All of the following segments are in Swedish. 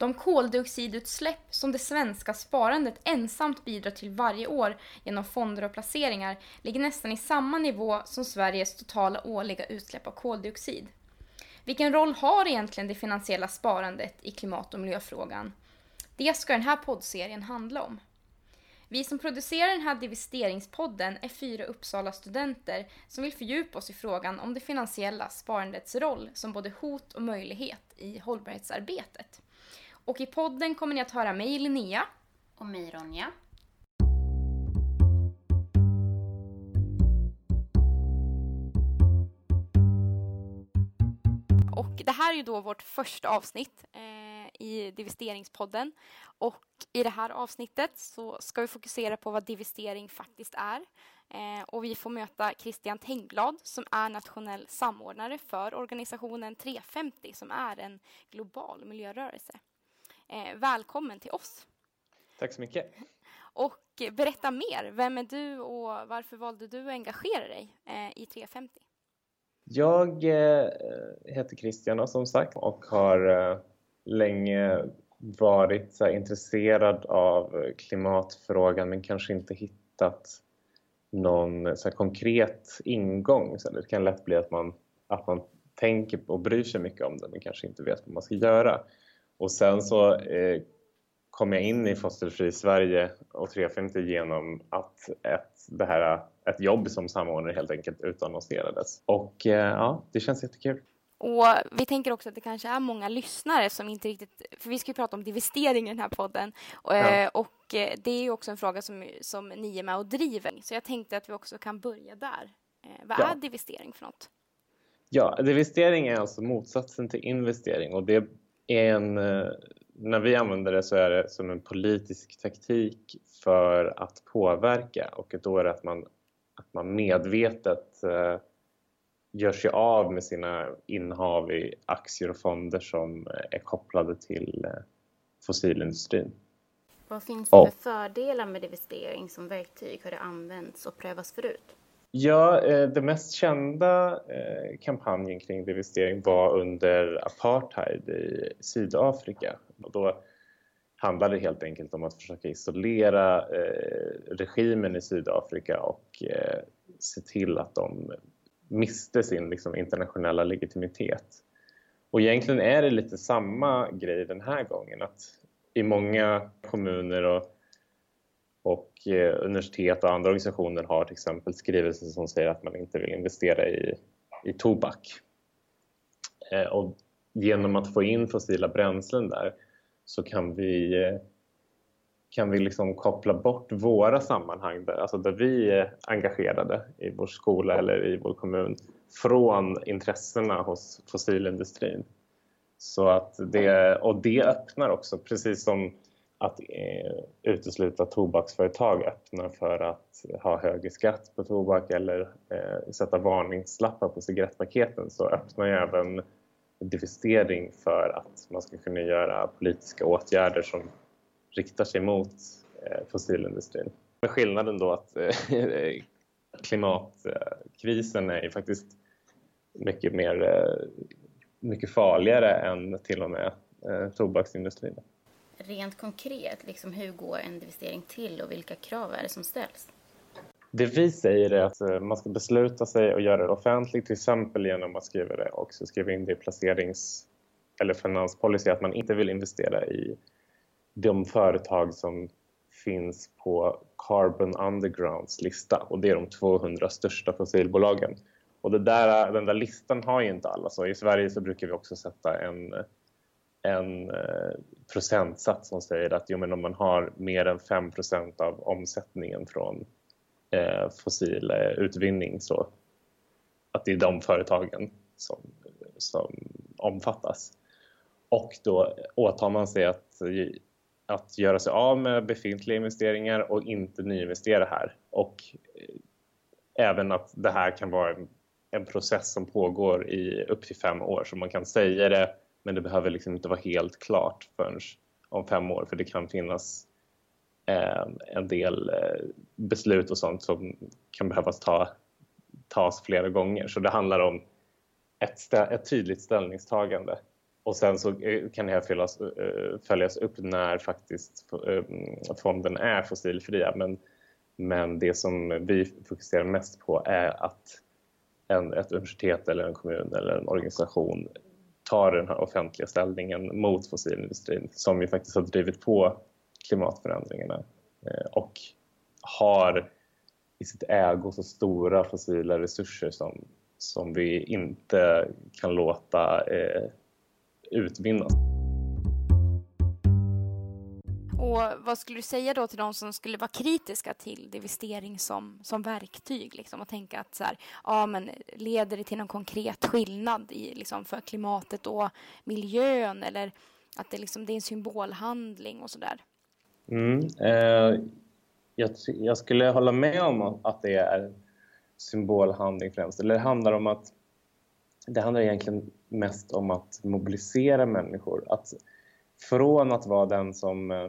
De koldioxidutsläpp som det svenska sparandet ensamt bidrar till varje år genom fonder och placeringar ligger nästan i samma nivå som Sveriges totala årliga utsläpp av koldioxid. Vilken roll har egentligen det finansiella sparandet i klimat och miljöfrågan? Det ska den här poddserien handla om. Vi som producerar den här divesteringspodden är fyra Uppsala-studenter som vill fördjupa oss i frågan om det finansiella sparandets roll som både hot och möjlighet i hållbarhetsarbetet. Och i podden kommer ni att höra mig, Linnea. Och mig, Ronja. Och det här är ju då vårt första avsnitt eh, i Divisteringspodden. Och i det här avsnittet så ska vi fokusera på vad divestering faktiskt är. Eh, och vi får möta Christian Tengblad som är nationell samordnare för organisationen 350 som är en global miljörörelse. Eh, välkommen till oss. Tack så mycket. Och berätta mer. Vem är du och varför valde du att engagera dig eh, i 350? Jag eh, heter Christian som sagt och har eh, länge varit så intresserad av klimatfrågan men kanske inte hittat någon så konkret ingång. Så det kan lätt bli att man, att man tänker och bryr sig mycket om det men kanske inte vet vad man ska göra. Och sen så eh, kom jag in i Fossilfri Sverige och 350 genom att ett, det här, ett jobb som samordnare helt enkelt utannonserades. Och eh, ja, det känns jättekul. Och vi tänker också att det kanske är många lyssnare som inte riktigt, för vi ska ju prata om divestering i den här podden och, ja. och eh, det är ju också en fråga som, som ni är med och driver. Så jag tänkte att vi också kan börja där. Vad ja. är divestering för något? Ja, divestering är alltså motsatsen till investering och det en, eh, när vi använder det så är det som en politisk taktik för att påverka och då är det att man, att man medvetet eh, gör sig av med sina innehav i aktier och fonder som är kopplade till eh, fossilindustrin. Vad finns det för fördelar med divestering som verktyg? Har det använts och prövats förut? Ja, eh, den mest kända eh, kampanjen kring divestering var under apartheid i Sydafrika. Och då handlade det helt enkelt om att försöka isolera eh, regimen i Sydafrika och se till att de miste sin liksom, internationella legitimitet. Och egentligen är det lite samma grej den här gången. Att I många kommuner och och eh, universitet och andra organisationer har till exempel skrivelser som säger att man inte vill investera i, i tobak. Eh, och genom att få in fossila bränslen där så kan vi, eh, kan vi liksom koppla bort våra sammanhang, där, alltså där vi är engagerade i vår skola eller i vår kommun, från intressena hos fossilindustrin. Så att det, och det öppnar också, precis som att eh, utesluta tobaksföretag öppnar för att ha högre skatt på tobak eller eh, sätta varningslappar på cigarettpaketen så öppnar ju även divestering för att man ska kunna göra politiska åtgärder som riktar sig mot eh, fossilindustrin. Med skillnaden då att eh, klimatkrisen är ju faktiskt mycket, mer, eh, mycket farligare än till och med eh, tobaksindustrin rent konkret, liksom, hur går en investering till och vilka krav är det som ställs? Det vi säger är att eh, man ska besluta sig och göra det offentligt, till exempel genom att skriva det och skriva in det i placerings eller finanspolicy, att man inte vill investera i de företag som finns på Carbon Undergrounds lista och det är de 200 största fossilbolagen. Och det där, den där listan har ju inte alla, så i Sverige så brukar vi också sätta en eh, en eh, procentsats som säger att jo, men om man har mer än 5% av omsättningen från eh, fossil eh, utvinning så att det är de företagen som, som omfattas. Och då åtar man sig att, att göra sig av med befintliga investeringar och inte nyinvestera här. Och eh, även att det här kan vara en, en process som pågår i upp till fem år, så man kan säga det men det behöver liksom inte vara helt klart förrän om fem år för det kan finnas eh, en del eh, beslut och sånt som kan behövas ta, tas flera gånger. Så det handlar om ett, ett tydligt ställningstagande. och sen så eh, kan det här följas, eh, följas upp när faktiskt eh, fonden är fossilfria. Men, men det som vi fokuserar mest på är att en, ett universitet eller en kommun eller en organisation tar den här offentliga ställningen mot fossilindustrin som ju faktiskt har drivit på klimatförändringarna eh, och har i sitt ägo så stora fossila resurser som, som vi inte kan låta eh, utvinnas. Och vad skulle du säga då till de som skulle vara kritiska till divestering som, som verktyg? Liksom, och tänka att så här, ja, men leder det till någon konkret skillnad i, liksom, för klimatet och miljön? Eller att det, liksom, det är en symbolhandling och sådär? Mm, eh, jag, jag, skulle hålla med om att det är symbolhandling främst. Eller det handlar om att det handlar egentligen mest om att mobilisera människor. Att från att vara den som eh,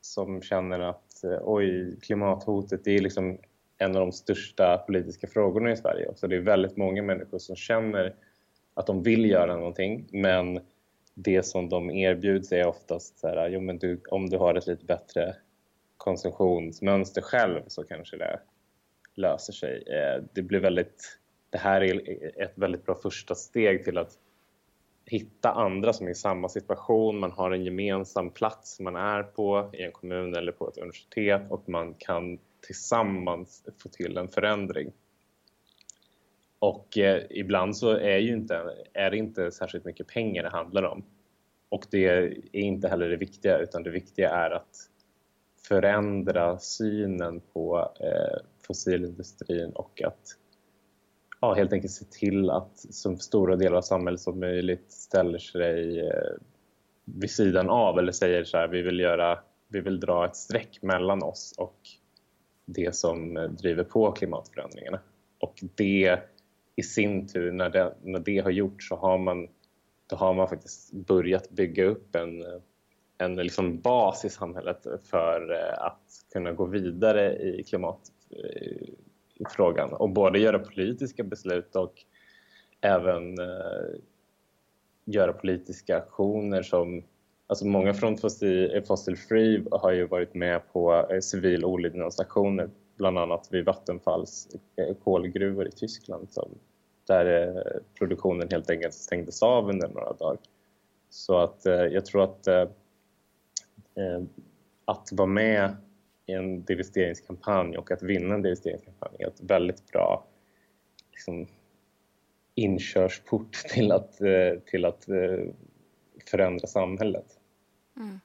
som känner att eh, oj, klimathotet det är liksom en av de största politiska frågorna i Sverige. Så det är väldigt många människor som känner att de vill göra någonting men det som de erbjuds är oftast så här, jo men du, om du har ett lite bättre konsumtionsmönster själv så kanske det löser sig. Eh, det blir väldigt, det här är ett väldigt bra första steg till att hitta andra som är i samma situation, man har en gemensam plats man är på i en kommun eller på ett universitet och man kan tillsammans få till en förändring. Och eh, ibland så är, ju inte, är det inte särskilt mycket pengar det handlar om. Och det är inte heller det viktiga, utan det viktiga är att förändra synen på eh, fossilindustrin och att ja, helt enkelt se till att så stora delar av samhället som möjligt ställer sig eh, vid sidan av eller säger så här, vi vill, göra, vi vill dra ett streck mellan oss och det som eh, driver på klimatförändringarna. Och det i sin tur, när det, när det har gjorts så har man, då har man faktiskt börjat bygga upp en, en liksom bas i samhället för eh, att kunna gå vidare i klimat i frågan och både göra politiska beslut och även eh, göra politiska aktioner som Alltså många från Fossil, Free har ju varit med på eh, civil olydnadsaktioner bland annat vid Vattenfalls eh, kolgruvor i Tyskland som, där eh, produktionen helt enkelt stängdes av under några dagar. Så att jag tror att att vara med i en divesteringskampanj och att vinna en divesteringskampanj är ett väldigt bra liksom, inkörsport till att, eh, till att eh, förändra samhället. Mm.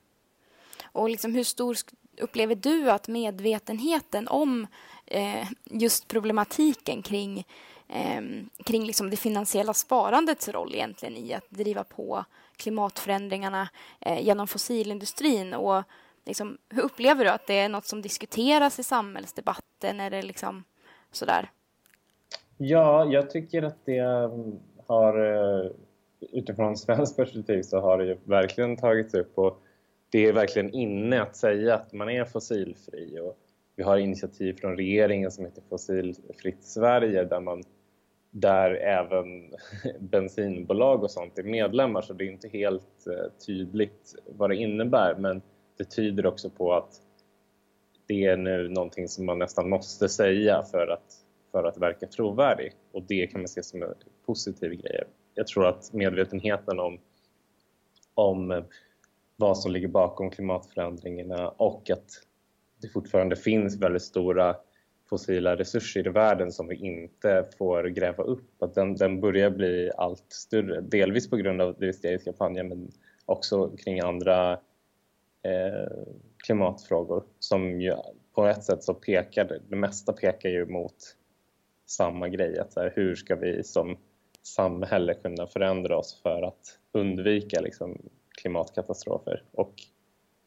Och liksom hur stor upplever du att medvetenheten om eh, just problematiken kring, eh, kring liksom det finansiella sparandets roll egentligen i att driva på klimatförändringarna eh, genom fossilindustrin och liksom, hur upplever du att det är något som diskuteras i samhällsdebatten? Är det liksom sådär? Ja, jag tycker att det mm, har eh, utifrån svenskt perspektiv så har det ju verkligen tagits upp och det är verkligen inne att säga att man är fossilfri och vi har initiativ från regeringen som heter Fossilfritt Sverige där man där även bensinbolag och sånt är medlemmar så det är inte helt eh, tydligt vad det innebär men det tyder också på att det är nu någonting som man nästan måste säga för att, för att verka trovärdig och det kan man se som en positiv grej. Jag tror att medvetenheten om, om vad som ligger bakom klimatförändringarna och att det fortfarande finns väldigt stora fossila resurser i världen som vi inte får gräva upp. Att den, den börjar bli allt större, delvis på grund av investeringskampanjen men också kring andra Eh, klimatfrågor som ju på ett sätt så pekar, det mesta pekar ju mot samma grej. Att så här, hur ska vi som samhälle kunna förändra oss för att undvika liksom, klimatkatastrofer och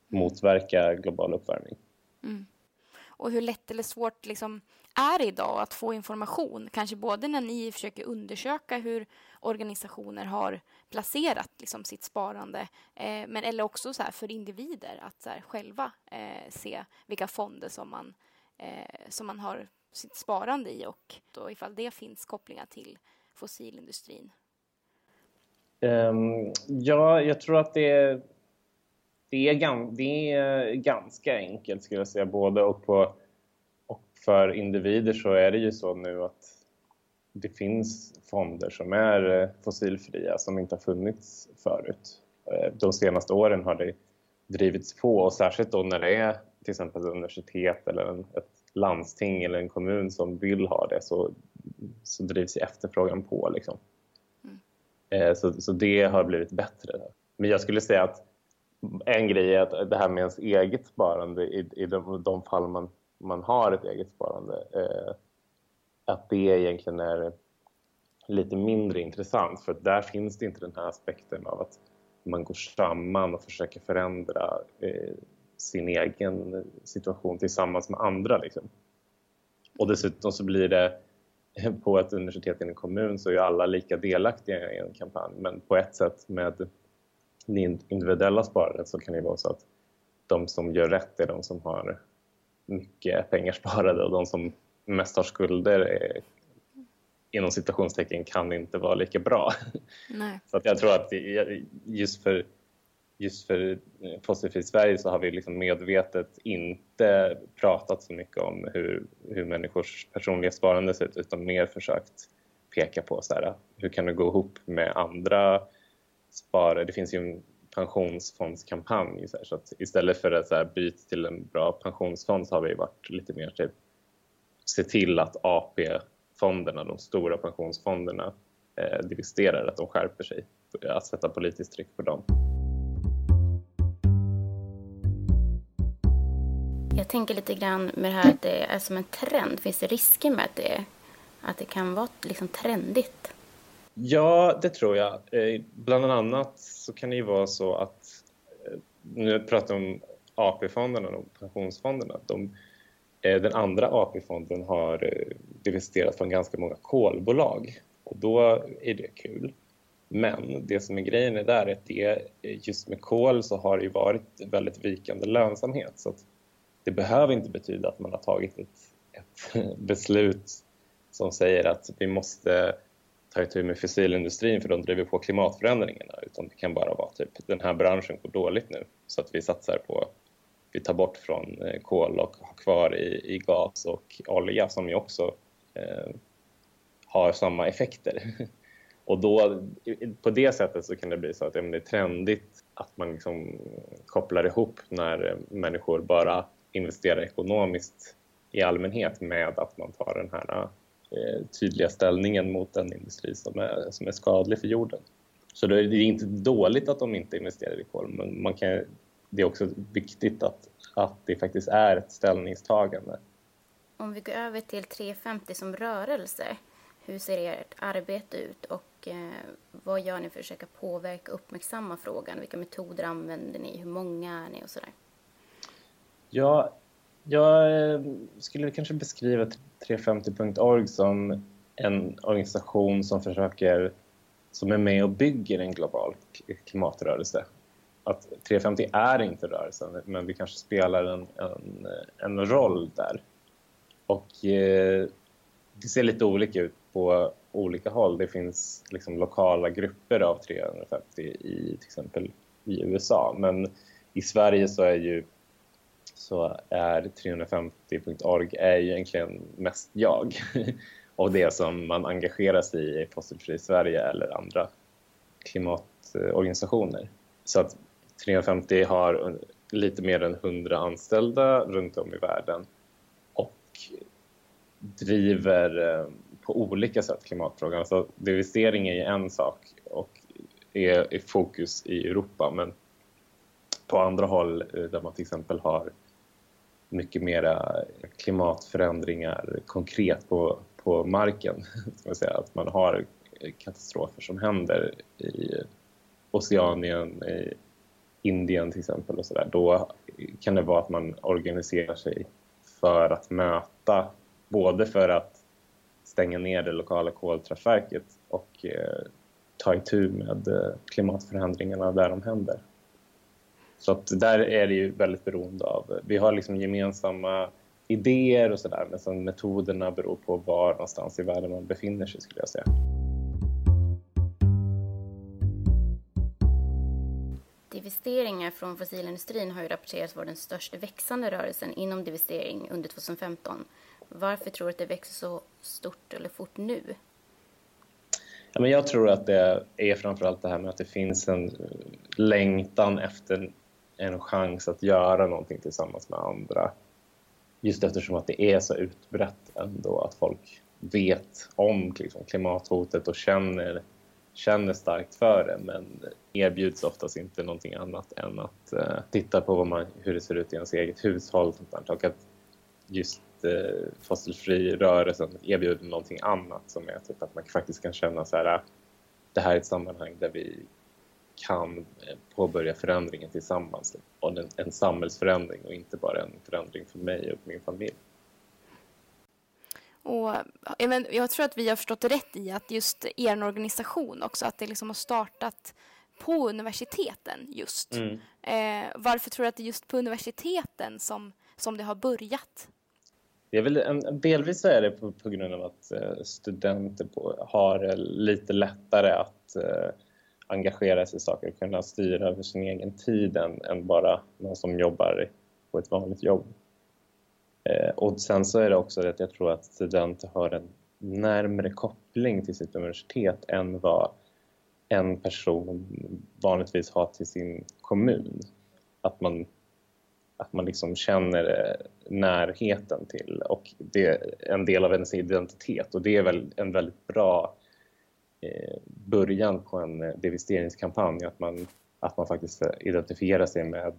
motverka global uppvärmning. Mm. Och hur lätt eller svårt liksom är idag att få information? Kanske både när ni försöker undersöka hur organisationer har placerat liksom, sitt sparande eh, men eller också så här, för individer att så här, själva eh, se vilka fonder som man, eh, som man har sitt sparande i och då ifall det finns kopplingar till fossilindustrin. Um, ja, jag tror att det är, det, är det är ganska enkelt skulle jag säga. Både och, på, för individer så är det ju så nu att det finns fonder som är eh, fossilfria som inte har funnits förut. Eh, de senaste åren har det drivits på och särskilt då när det är till exempel ett universitet eller en, ett landsting eller en kommun som vill ha det så, så drivs efterfrågan på. Liksom. Mm. Eh, så, så det har blivit bättre. Men jag skulle säga att en grej är att det här med ens eget sparande i, i de, de fall man, man har ett eget sparande eh, att det egentligen är lite mindre intressant för där finns det inte den här aspekten av att man går samman och försöker förändra eh, sin egen situation tillsammans med andra. Liksom. Och dessutom så blir det på ett universitet i en kommun så är alla lika delaktiga i en kampanj men på ett sätt med det individuella sparandet så kan det vara så att de som gör rätt är de som har mycket pengar sparade och de som mest har skulder är, inom citationstecken kan inte vara lika bra. Nej. Så att jag tror att just för, just för Fossilfritt Sverige så har vi liksom medvetet inte pratat så mycket om hur, hur människors personliga sparande ser ut utan mer försökt peka på så här, hur kan det gå ihop med andra sparare. Det finns ju en pensionsfondskampanj så, här, så att istället för att så här, byta till en bra pensionsfond så har vi varit lite mer typ se till att AP-fonderna, de stora pensionsfonderna, eh, divesterar, att de skärper sig. Att sätta politiskt tryck på dem. Jag tänker lite grann med det här att det är som en trend. Finns det risker med att det, att det kan vara liksom trendigt? Ja, det tror jag. Eh, bland annat så kan det ju vara så att, eh, nu pratar vi om AP-fonderna och pensionsfonderna, de eh, den andra AP-fonden har investerat divesterat från ganska många kolbolag och då är det kul. Men det som är grejen är där är att det, just med kol så har det varit väldigt vikande lönsamhet så att det behöver inte betyda att man har tagit ett, ett beslut som säger att vi måste ta itu med fossilindustrin för de driver på klimatförändringarna utan det kan bara vara typ den här branschen går dåligt nu så att vi satsar på vi tar bort från eh, kol och har kvar i, i gas och olja som ju också eh, har samma effekter. Och då, på det sättet så kan det bli så att det är trendigt att man liksom kopplar ihop när eh, människor bara investerar ekonomiskt i allmänhet med att man tar den här eh, tydliga ställningen mot en industri som är, som är skadlig för jorden. Så det är inte dåligt att de inte investerar i kol, men man kan det är också viktigt att, att det faktiskt är ett ställningstagande. Om vi går över till 350 som rörelse, hur ser ert arbete ut och eh, vad gör ni för att försöka påverka och uppmärksamma frågan? Vilka metoder använder ni? Hur många är ni och sådär? Ja, jag eh, skulle kanske beskriva 350.org som en organisation som försöker som är med och bygger en global klimatrörelse att 350 är inte rörelsen, men vi kanske spelar en, en, en roll där. Och eh, det ser lite olika ut på olika håll. Det finns liksom lokala grupper av 350 i till exempel i USA, men i Sverige så är ju så är 350.org är ju egentligen mest jag och det som man engagerar sig i i Fossilfri Sverige eller andra klimatorganisationer. Så att 350 har lite mer än 100 anställda runt om i världen och driver eh, på olika sätt klimatfrågan. Så devisering är ju en sak och är i fokus i Europa men på andra håll eh, där man till exempel har mycket mera klimatförändringar konkret på, på marken. Ska man säga. Att man har katastrofer som händer i Oceanien, i Indien till exempel och så där, då kan det vara att man organiserar sig för att möta, både för att stänga ner det lokala kolkraftverket och eh, ta itu med eh, klimatförändringarna där de händer. Så att där är det ju väldigt beroende av, vi har liksom gemensamma idéer och sådär men sen metoderna beror på var någonstans i världen man befinner sig skulle jag säga. divesteringar från fossilindustrin har ju rapporterats vara den största växande rörelsen inom divestering under 2015. Varför tror du att det växer så stort eller fort nu? Ja, men jag tror att det är framförallt det här med att det finns en längtan efter en chans att göra någonting tillsammans med andra. Just eftersom att det är så utbrett ändå att folk vet om liksom, klimathotet och känner, känner starkt för det men erbjuds oftast inte någonting annat än att uh, titta på man, hur det ser ut i ens eget hushåll och att just uh, fossilfri rörelsen erbjuder någonting annat som är typ att man faktiskt kan känna så här ah, det här är ett sammanhang där vi kan eh, påbörja förändringen tillsammans och en, en samhällsförändring och inte bara en förändring för mig och min familj. Och, jag tror att vi har förstått rätt i att just er organisation också, att det liksom har startat på universiteten just. Mm. Eh, varför tror du att det är just på universiteten som, som det har börjat? Det är väl en, delvis är det på, på grund av att eh, studenter på, har lite lättare att eh, engagera sig i saker och kunna styra över sin egen tid än, än bara någon som jobbar på ett vanligt jobb. Eh, och sen så är det också det att jag tror att studenter har en närmre koppling till sitt universitet än vad en person vanligtvis har till sin kommun. Att man, att man liksom känner eh, närheten till och det är en del av ens identitet och det är väl en väldigt bra eh, Eh, början på en eh, devisteringskampanj att man, att man faktiskt eh, identifierar sig med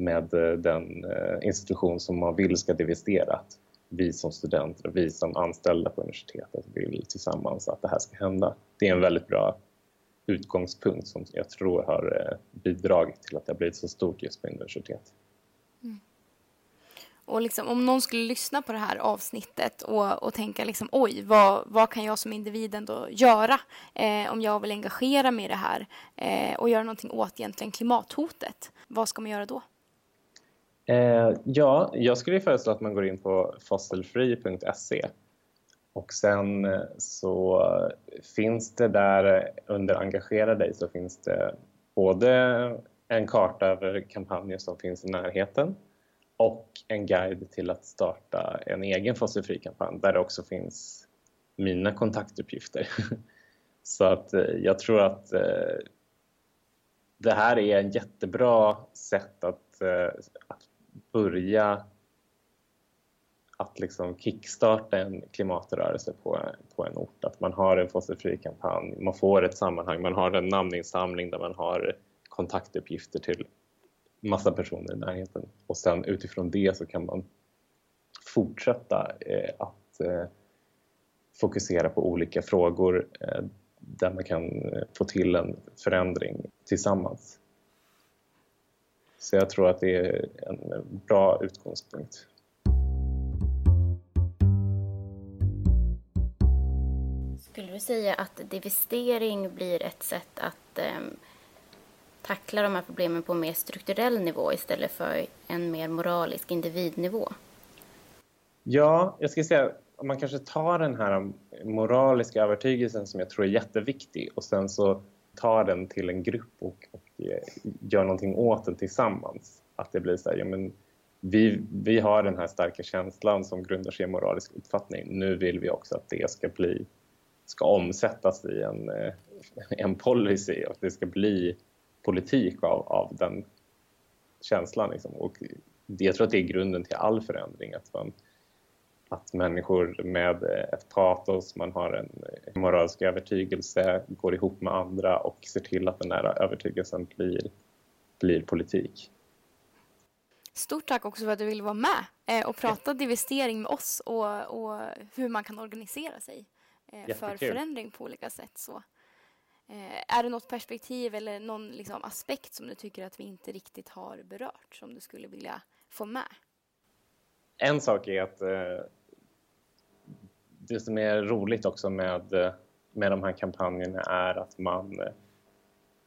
med den institution som man vill ska divestera. Att vi som studenter och vi som anställda på universitetet vill tillsammans att det här ska hända. Det är en väldigt bra utgångspunkt som jag tror har bidragit till att det har blivit så stort just på universitet. Och liksom, om någon skulle lyssna på det här avsnittet och, och tänka liksom, oj, vad, vad kan jag som individ ändå göra eh, om jag vill engagera mig i det här eh, och göra någonting åt egentligen klimathotet? Vad ska man göra då? Eh, ja, jag skulle föreslå att man går in på fossilfree.se och sen eh, så finns det där eh, under Engagera dig så finns det både en karta över kampanjer som finns i närheten och en guide till att starta en egen fossilfri kampanj där det också finns mina kontaktuppgifter. Så att eh, jag tror att eh, det här är ett jättebra sätt att, eh, att börja att liksom kickstarta en klimatrörelse på, på en ort. Att man har en fossilfri kampanj, man får ett sammanhang, man har en namninsamling där man har kontaktuppgifter till massa personer i närheten. Och sen utifrån det så kan man fortsätta eh, att eh, fokusera på olika frågor eh, där man kan eh, få till en förändring tillsammans. Så jag tror att det är en bra utgångspunkt. Skulle du säga att divestering blir ett sätt att eh, tackla de här problemen på en mer strukturell nivå istället för en mer moralisk individnivå? Ja, jag ska säga om man kanske tar den här moraliska övertygelsen som jag tror är jätteviktig och sen så tar den till en grupp och, och gör någonting åt den tillsammans. Att det blir så här, ja, men vi, vi har den här starka känslan som grundar sig i moralisk uppfattning. Nu vill vi också att det ska bli ska omsättas i en, eh, en policy och det ska bli politik av, av den känslan. Liksom. Och jag tror att det är grunden till all förändring. Att man, att människor med ett patos, man har en moralisk övertygelse, går ihop med andra och ser till att den här övertygelsen blir, blir politik. Stort tack också för att du ville vara med eh, och prata divestering med oss och, och hur man kan organisera sig eh, för förändring på olika sätt. Så. Eh, är det något perspektiv eller någon liksom, aspekt som du tycker att vi inte riktigt har berört som du skulle vilja få med? En sak är att eh, det som är roligt också med, eh, med de här kampanjerna är att man, eh,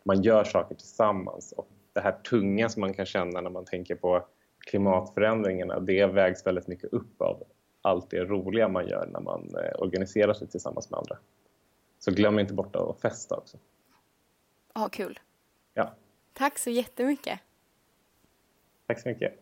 man gör saker tillsammans. Och det här tunga som man kan känna när man tänker på klimatförändringarna, det vägs väldigt mycket upp av allt det roliga man gör när man eh, organiserar sig tillsammans med andra. Så glöm inte bort att festa också. Ha kul. Ja. Tack så jättemycket. Tack så mycket.